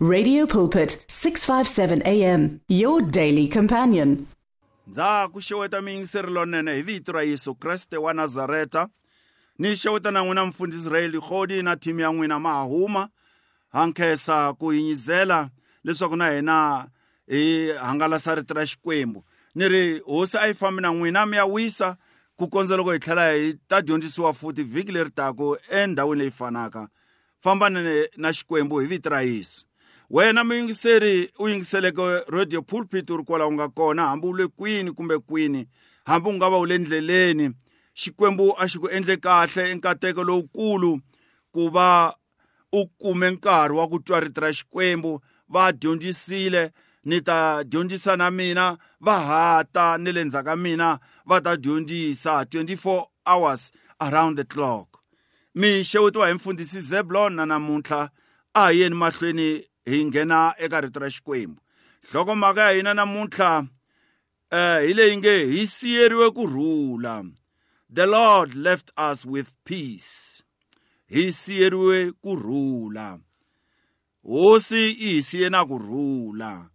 Radio Pulpit 657 AM your daily companion. ndza ku xeweta miyingiseri lonene hi vito ra yesu kreste wa nazareta ni xeweta na n'wina mfundhisi israeli khodi na thimi ya n'wina ma ha huma ha nkhensa ku yinyizela leswaku na hina hi hangalasa rito ra xikwembu. Ni ri hosi a yi fambi na n'wina mi ya wisa ku kondza loko hi tlhela hi ta dyondzisiwa futi vhiki leri taku endhawini leyi fanaka. Fambani na xikwembu hi vito ra yesu. Wena muyingiseri u yingiseleke radio pulpit u ri kwala u nga kona hambi u le kwini kumbe kwini hambi u nga va u le ndleleni. Xikwembu a xi ku endle kahle i nkateko lowukulu ku va u kume nkarhi wa ku twa rito ra xikwembu va dyondzisile ni ta dyondzisa na mina va hata ni le ndzhaku ka mina va ta dyondzisa 24 hours around the clock. Mi xewetiwa hi mfundhisi zeblon na namuntlha a hi yeni mahlweni hi nghena eka rito ra xikwembu nhlokomhaka ya hina namuntlha uh, hi leyi nge hi siyeriwe kurhula the lord left us with peace. Hi siyeriwe kurhula hosi i hi siye na kurhula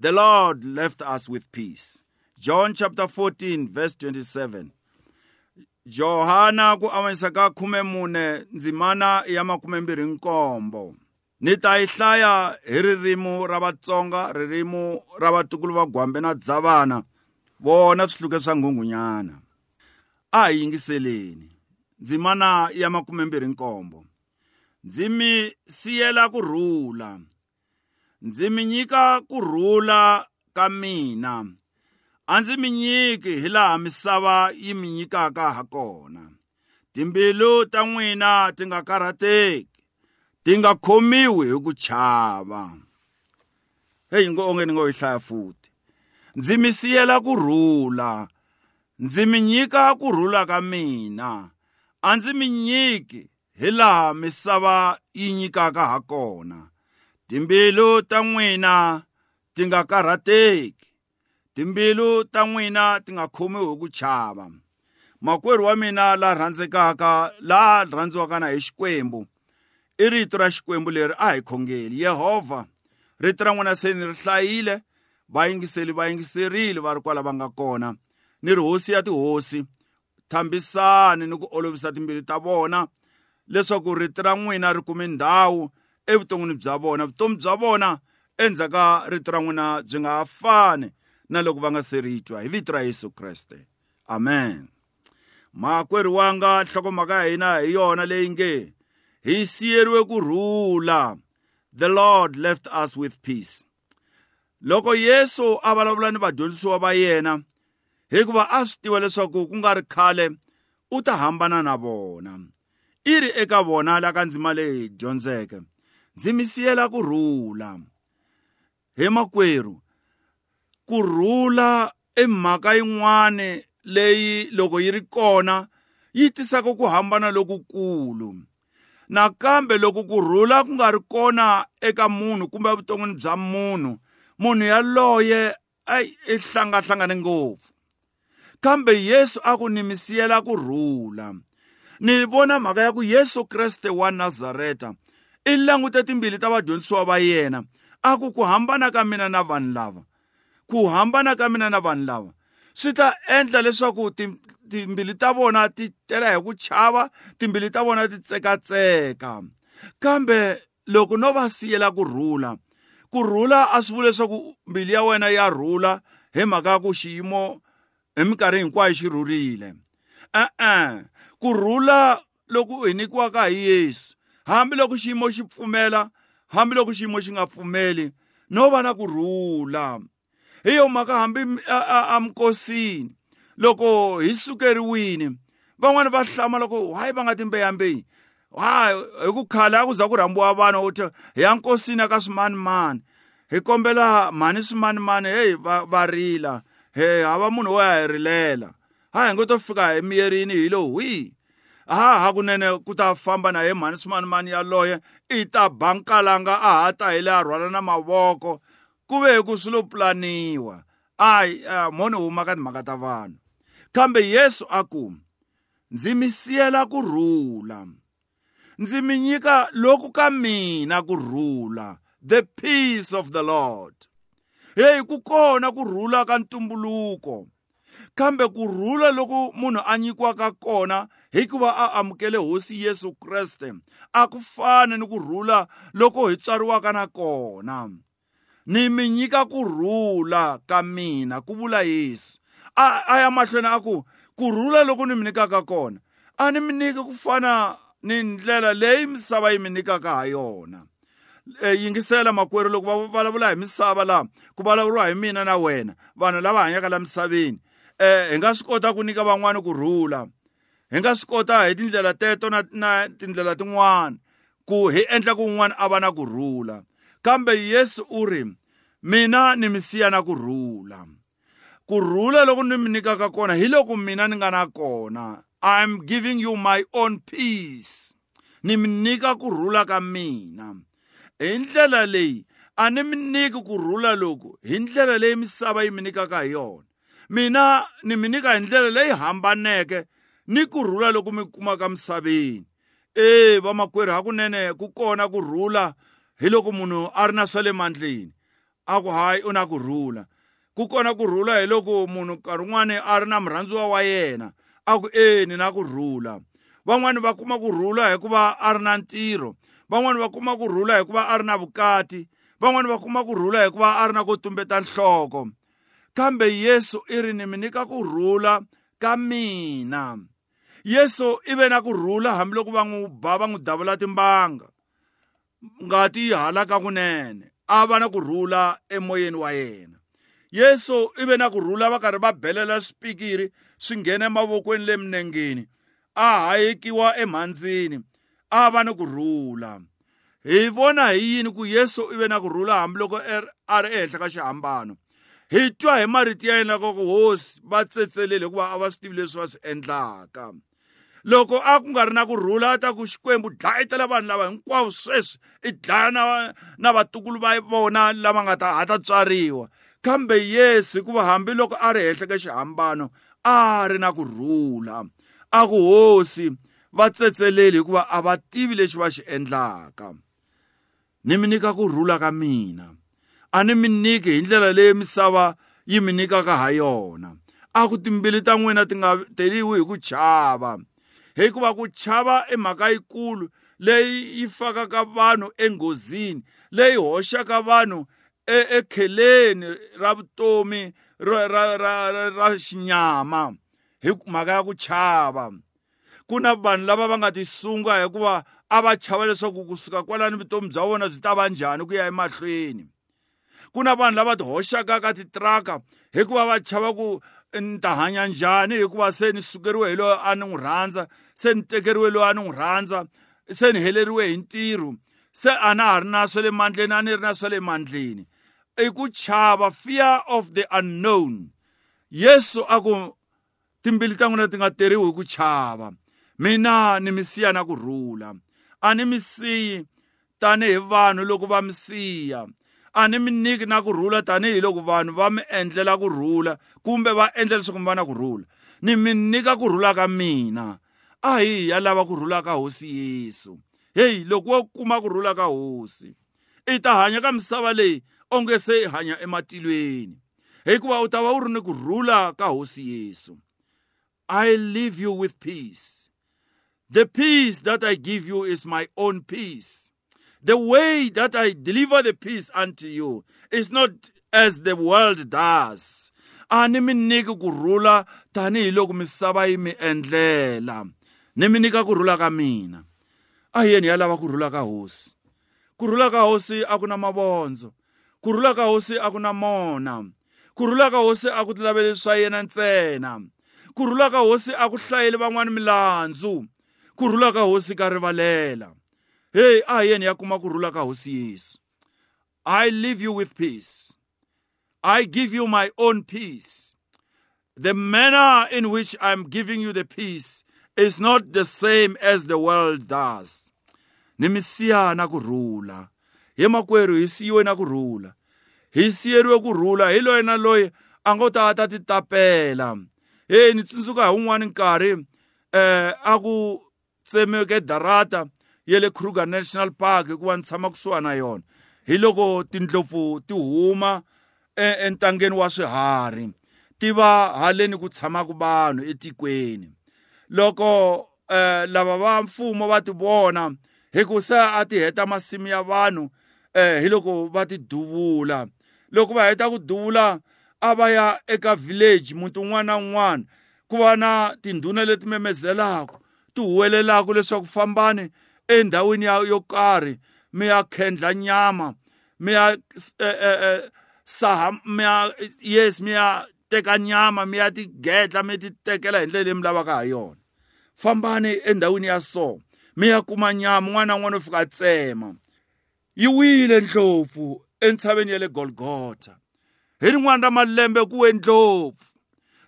the lord left us with peace. John chapter 14 verse 27 johana ku avanyisa ka khume mune ndzimana ya makume mbirhi nkombo. Ni ta yi hlaya hi ririmi ra vatsonga ririmi ra vatukulu va gwambe na dzavana vona swihluke swa nghungunyana a hi yingiseleni. Ndzimana ya makume mbirhi nkombo ndzi mi siyela kurhula ndzi mi nyika kurhula ka mina. A ndzi mi nyiki hi laha misava yi mi nyikaka ha kona. Timbilu ta n'wina ti nga karhateki. Ti nga khomiwi hi ku chava heyi ngo onge ni ngo yi hlaya futi ndzi mi siyela kurhula ndzi mi nyika kurhula ka mina a ndzi mi nyiki hi laha misava yi nyikaka ha kona timbilu ta n'wina ti nga karhateki timbilu ta n'wina ti nga khomiwi hi ku chava makwerhu wa mina la rhandzekaka la rhandziwaka na hi xikwembu. I rito ra xikwembu leri a hi khongeli yehovha rito ra n'wina se ni ri hlayile vayingiseli va yingiserile va ri kwala va nga kona. Ni ri hosi ya tihosi thambisani ni ku olovisa timbilu ta vona leswaku rito ra n'wina ri kume ndhawu evuton'wini bya vona. Vutomi bya vona endzhaku ka rito ra n'wina byi nga fani na loko va nga se ri twa hi vito ra yesu kreste. Amen. Makwerhu wanga nhlokomhaka ya hina hi yona leyi nge hi siyeriwe kurhula the lord left us with peace. Loko yesu a vulavula ni vadyondzisiwa va yena hikuva a swi tiva leswaku ku nga ri khale u ta hambana na vona. I ri eka vona la ka ndzima leyi dyondzeke. Ndzi mi siyela kurhula he makwerhu kurhula i mhaka yin'wani leyi loko yi ri kona yi tisaka ku hambana lokukulu. Nakambe loko kurhula ku nga ri kona eka munhu kumbe evuton'wini bya munhu munhu yaloye ai i hlangahlangane ngopfu. Kambe yesu a ku ni mi siyela kurhula ni vona mhaka ya ku yesu kreste wa nazareta i langute timbili ta vadyondzisiwa va yena a ku ku hambana ka mina na vanhu lava ku hambana ka mina na vanhu lava. Swi ta endla leswaku timbili ta vona ti tela hi ku chava timbili ta vona ti tsekatseka. Kambe loko no va siyela kurhula kurhula a swi vuli leswaku mbilu ya wena ya rhula hi mhaka ya ku xiyimo hi minkarhi hinkwayo xi rhurile. E-e kurhula loku hi nyikiwaka hi yesu hambiloko xiyimo xi pfumela hambiloko xiyimo xi nga pfumeli no va na kurhula hi yo mhaka hambi amikosini loko hi sukeriwini van'wani va hlama loko hayi va nga timbeyambeyi hayi hi ku khale a ku za ku rhambiwa vanhu u hi ya nkosini aka swimanimani hi kombela mhani swimanimani heyi va, va rila he hava munhu wo ya hi rilela ha hi ngo to fika hi miyerini hi lo hwi. Ha hakunene ku ta famba na hi mhani swimanimani yaloye. I ta bankalanga a ha ta hi le a rhwala na mavoko ku ve hi ku swi lo pulaniwa ayi mhoni huma ka timhaka ta vanhu kambe yesu a ku ndzi mi siyela kurhula ndzi mi nyika loku ka mina kurhula the peace of the lord. Hey ku kona kurhula ka ntumbuluko. Kambe kurhula loko munhu a nyikiwaka kona hikuva a amukele hosi yesu kreste. A ku fani ni kurhula loko hi tswariwaka na kona. Ni mi nyika kurhula ka mina ku vula yesu. A, a ya mahlweni a ku kurhula loko ni mi nyikaka kona. A ni mi nyiki ku fana ni ndlela leyi misava yi mi nyikaka ha yona. E, yingisela makwerhu loko va vulavula hi misava laha ku vulavuriwa hi mina na wena vanhu lava hanyaka la misaveni. Um hi nga swi kota ku nyika van'wani kurhula. Hi nga swi kota hi tindlela teto na, na tindlela tin'wana ku hi endla ku un'wana a va na kurhula. Kambe yesu u ri mina ni mi siya na kurhula. Kurhula loko ni mi nyikaka kona hi loko mina ni nga na kona. I'm giving you my own peace. Ni mi nyika kurhula ka mina. Hi ndlela leyi a ni mi nyiki kurhula loku hi ndlela leyi misava yi mi nyikaka hi yona. Mina ni mi nyika hi ndlela leyi hambaneke ni kurhula loko mi kumaka misaveni. E vamakwerhu hakunene ku kona kurhula. Hi loko munhu a ri na swa le mandleni. A ku hayi u na kurhula ku kona kurhula hi loko munhu nkarhi wun'wani a ri na murhandziwa wa yena. A ku e ni na kurhula van'wani va kuma kurhula hikuva a ri na ntirho. Van'wani va kuma kurhula hikuva a ri na vukati. Van'wani va kuma kurhula hikuva a ri na ku tumbeta nhloko. Kambe yesu i ri ni mi nyika kurhula ka mina. Yesu i ve na kurhula hambiloko va n'wi ba va n'wi davula timbanga. Ngati yi halaka kunene a va na kurhula emoyeni wa yena. Yesu i ve na kurhula va karhi va belela swipikiri swi nghena emavokweni le minengeni a hayekiwa emhandzini a va ni kurhula hi vona hi yini ku yesu i ve na kurhula hambiloko a ri ehenhla ka xihambano? Hi twa hi marito ya yena ka ku hosi va tsetseleli hikuva a va swi tivi leswi va swi endlaka. Loko a ku nga ri na kurhula a ta ku xikwembu dlayetela vanhu lava hinkwavo sweswi i dlaya na, na vatukulu va vona lava nga ta ha ta tswariwa. Kambe yesu hikuva hambiloko a ri henhla ka xihambano a ri na kurhula. A ku hosi va tsetseleli hikuva a va tivi leswi va xi endlaka. Ni mi nyika kurhula ka mina. A ni mi nyiki hi ndlela leyi misava yi mi nyikaka ha yona. A ku timbili ta n'wina ti nga teliwi hi ku chava. Hikuva ku chava i mhaka yikulu leyi yi fakaka vanhu enghozini leyi hoxaka vanhu ekheleni ra vutomi ra, ra, ra, ra xinyama. Hi mhaka ya ku chava ku na vanhu lava va nga tisunga hikuva a va chava leswaku kusuka kwalani vutomi bya vona byi ta va njhani ku ya emahlweni. Ku na vanhu lava ti hoxaka ka titiraka hikuva va chava ku ni ta hanya njhani hikuva se ni sukeriwe hi loyi a ni n'wi rhandza se ni tekeriwe loyi a ni n'wi rhandza se ni heleriwe hi ntirho se a na ha ri na swa le mandleni a ni ri na swa le mandleni? I ku chava fear of the unknown. Yesu a ku timbili ta n'wina ti nga teriwi hi ku chava mina ni mi siya na kurhula a ni mi siyi tanihi vanhu loko va mi siya a ni mi nyiki na kurhula tanihiloko vanhu va mi endlela kurhula kumbe va endla leswaku mi va na kurhula. Ni mi nyika kurhula ka mina. A hi ya lava kurhula ka hosi yesu. Heyi loko wo kuma kurhula ka hosi i ta hanya ka misava leyi onge se i hanya ematilweni. Hikuva u ta va u ri ni kurhula ka hosi yesu. I leave you with peace. The peace that i give you is my own peace. The way that I deliver the peace unto you is not as the world does. A ni mi nyiki kurhula tanihiloko misava yi mi endlela. Ni mi nyika kurhula ka mina. A yeni ya lava kurhula ka hosi. Kurhula ka hosi a ku na mavondzo. Kurhula ka hosi a ku na mona. Kurhula ka hosi a ku tilaveli swa yena ntsena. Kurhula ka hosi a ku hlayeli van'wani milandzu. Kurhula ka hosi ka rivalela. Hey a hi yeni ya kuma kurhula ka hosi yesu. I leave you with peace. I give you my own peace. The manner in which i'm giving you the peace is not the same as the world does. Ni mi siya na kurhula hi makwerhu hi siyiwe na kurhula hi siyeriwe kurhula hi loyi na loyi a ngo ta ta ti tapela. Hey ni tsundzuka hi wun'wani nkarhi eh a ku tsemeke darata. Ya le Kruger National Park hikuva ni tshama kusuhana na yona. Hi loko tindlopfu ti huma e- entangeni wa swiharhi ti va haleni ku tshamaka vanhu etikweni. Loko eh lava va mfumo va ti vona hi ku se a ti heta masimu ya vanhu eh hi loko va ti duvula. Loko va heta ku duvula a va ya eka village muti un'wana na un'wana ku va na tindhuna leti memezelaka ti huwelelaka leswaku fambani endhawini ya yo karhi mi ya khendla nyama mi ya eh, eh, eh, saha mi ya yes mi ya teka nyama mi ya ti gedla mi ti tekela hi ndlela leyi mi lavaka ha yona fambani endhawini ya so mi ya kuma nyama un'wana na un'wana u fika tsema yi wile ndlopfu entshaveni ya le golgota hi rin'wana ra malembe ku we ndlopfu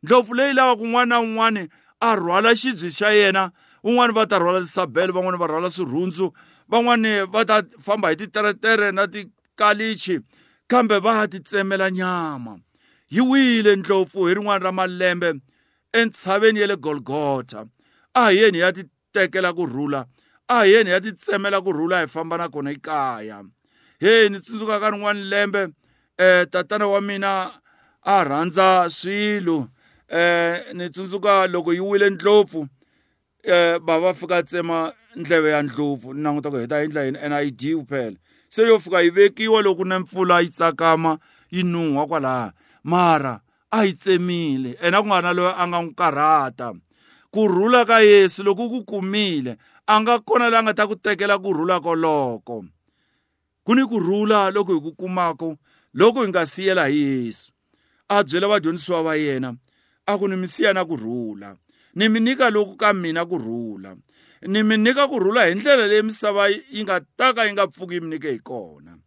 ndlopfu leyi lavaka un'wana na un'wana a rhwala xibye xa yena un'wana va ta rhwala tisabele van'wani va rhwala swirhundzu van'wani va ta famba hi titeretere na tikalichi kambe va ya ti tsemela nyama. Yi wile ndlopfu hi rin'wana ra malembe entshaveni ya le golgota a hi yeni hi ya ti tekela kurhula a hi yeni hi ya ti tsemela kurhula hi famba na kona ekaya. He ni tsundzuka ka rin'wana lembe eh tatana wa mina a rhandza swilo. Eh ni tsundzuka loko yi wile ndlopfu eh bava fika tsema ndleve ya ndlopfu ni languta ku heta hi ndla yini and a yi dyiwi phela se yo fika yi vekiwa loko na mpfula yi tsakama yi nuhwa kwalaha mara a yi tsemile ena ku nga na loyi a nga n'wi karhata kurhula ka yesu loko ku kumile a nga kona la nga ta ku tekela kurhula koloko. Ku ni kurhula loko hi ku kumako loko hi nga siyela hi yesu. A byela vadyondzisiwa va yena a ku ni mi siya na kurhula ni mi nyika loku ka mina kurhula ni mi nyika kurhula hi ndlela leyi misava yi nga ta ka yi nga pfuki yi mi nyike hi kona.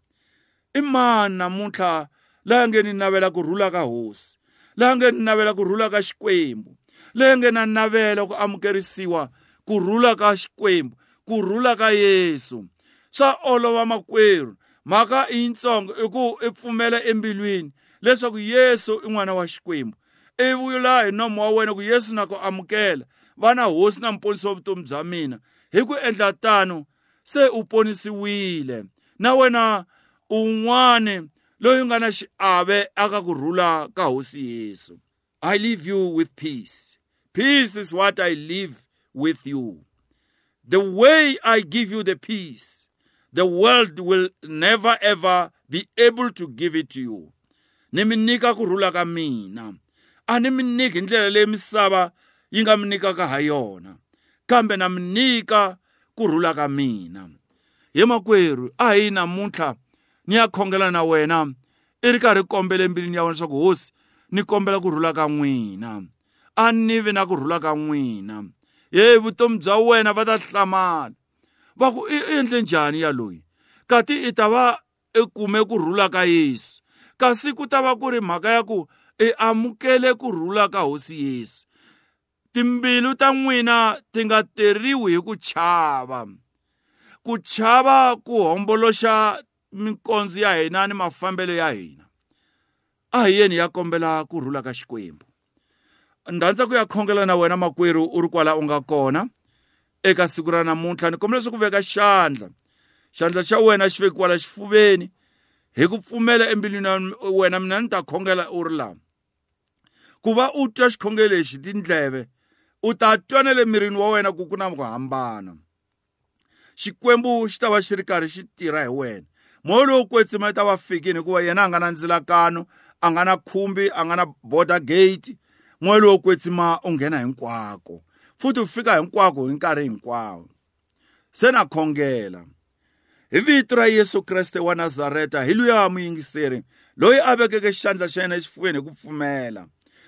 I mani namuntlha laha nge ni navela kurhula ka hosi laha nge ni navela kurhula ka xikwembu leyi nge na navela ku amukerisiwa kurhula ka xikwembu kurhula ka yesu. Swa olova makwerhu mhaka i yitsongo i ku i pfumela embilwini leswaku yesu i n'wana wa xikwembu. I vula hi nomo wa wena ku yesu na ku amukela. Va na hosi na muponisi wa vutomi bya mina. Hi ku endla tano se u ponisiwile na wena un'wana loyi u nga na xiave aka kurhula ka hosi yesu. I leave you with peace. Peace is what i live with you. The way i give you the peace the world will never ever be able to give it to you. Ni mi nyika kurhula ka mina. A ni mi nyiki hi ndlela leyi misava yi nga mi nyikaka ha yona kambe na mi nyika kurhula ka mina hi makwerhu a hi namuntlha ni ya khongela na wena. I ri karhi kombela embilwini ya wena leswaku hosi ni kombela kurhula ka n'wina. A ni vi na kurhula ka n'wina. Ye vutomi bya wena va ta hlamala. Va ku i endle njhani yaloyi? Kati i ta va i kume kurhula ka yesu. Kasi ku ta va ku ri mhaka ya ku i amukele kurhula ka hosi yesu. Timbilu ta n'wina ti nga teriwi hi ku chava. Ku chava ku homboloxa mikondzo ya hina ni mafambelo ya hina. A hi yeni ya kombela kurhula ka xikwembu. Ni rhandza ku ya khongela na wena makwerhu u ri kwala u nga kona. Eka siku ra namuntlha ni kombela leswaku veka xandla. Xandla xa wena xi vekiwa la xifuveni. Hi ku pfumela embilwini wena mina ni ta khongela u ri laha ku va u twa xikhongelo lexi tindleve u ta twa na le mirini wa wena ku ku na ku hambana xikwembu xi ta va xi ri karhi xi tirha hi wena. Moya lowu kwetsima yi ta va fikini hikuva yena a nga na ndzilakano a nga na khumbi a nga na border gate. Moya lowu kwetsima u nghena hinkwako futhi u fika hinkwako hi nkarhi hinkwawo. Se na khongela hi vito ra yesu kreste wa nazareta hi luya muyingiseri loyi a vekeke xandla xa yena exifuveni hi ku pfumela.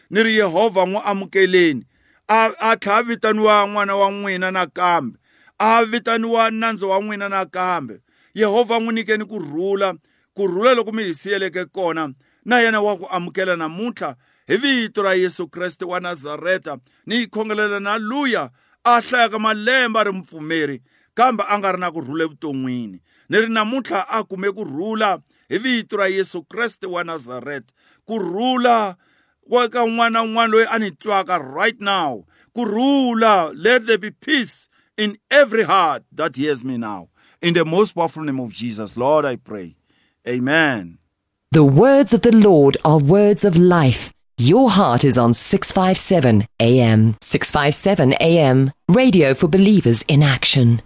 Ni ri yehovha n'wi amukeleni. A a tlhela vitaniwa n'wana wa n'wina nakambe. A vitaniwa nandzu wa n'wina nakambe. Yehovha n'wi nyikeni kurhula kurhula loko mi hi siyeleke kona na yena wa ku amukela namuntlha hi vito ra yesu kreste wa nazareta. Ni yi khongelela na luya a hlayaka malembe a ri mupfumeri kambe a nga ri na kurhula evuton'wini. Ni ri namuntlha a kume kurhula hi vito ra yesu kreste wa nazareta. Kurhula ka un'wana na un'wana loyi a ni twaka right now kurhula let there be peace in every heart that hears me now in the most powerful name of jesus lord i pray amen The words of the Lord are words of life. Your heart is on 657 AM. 657 AM. Radio for believers in action.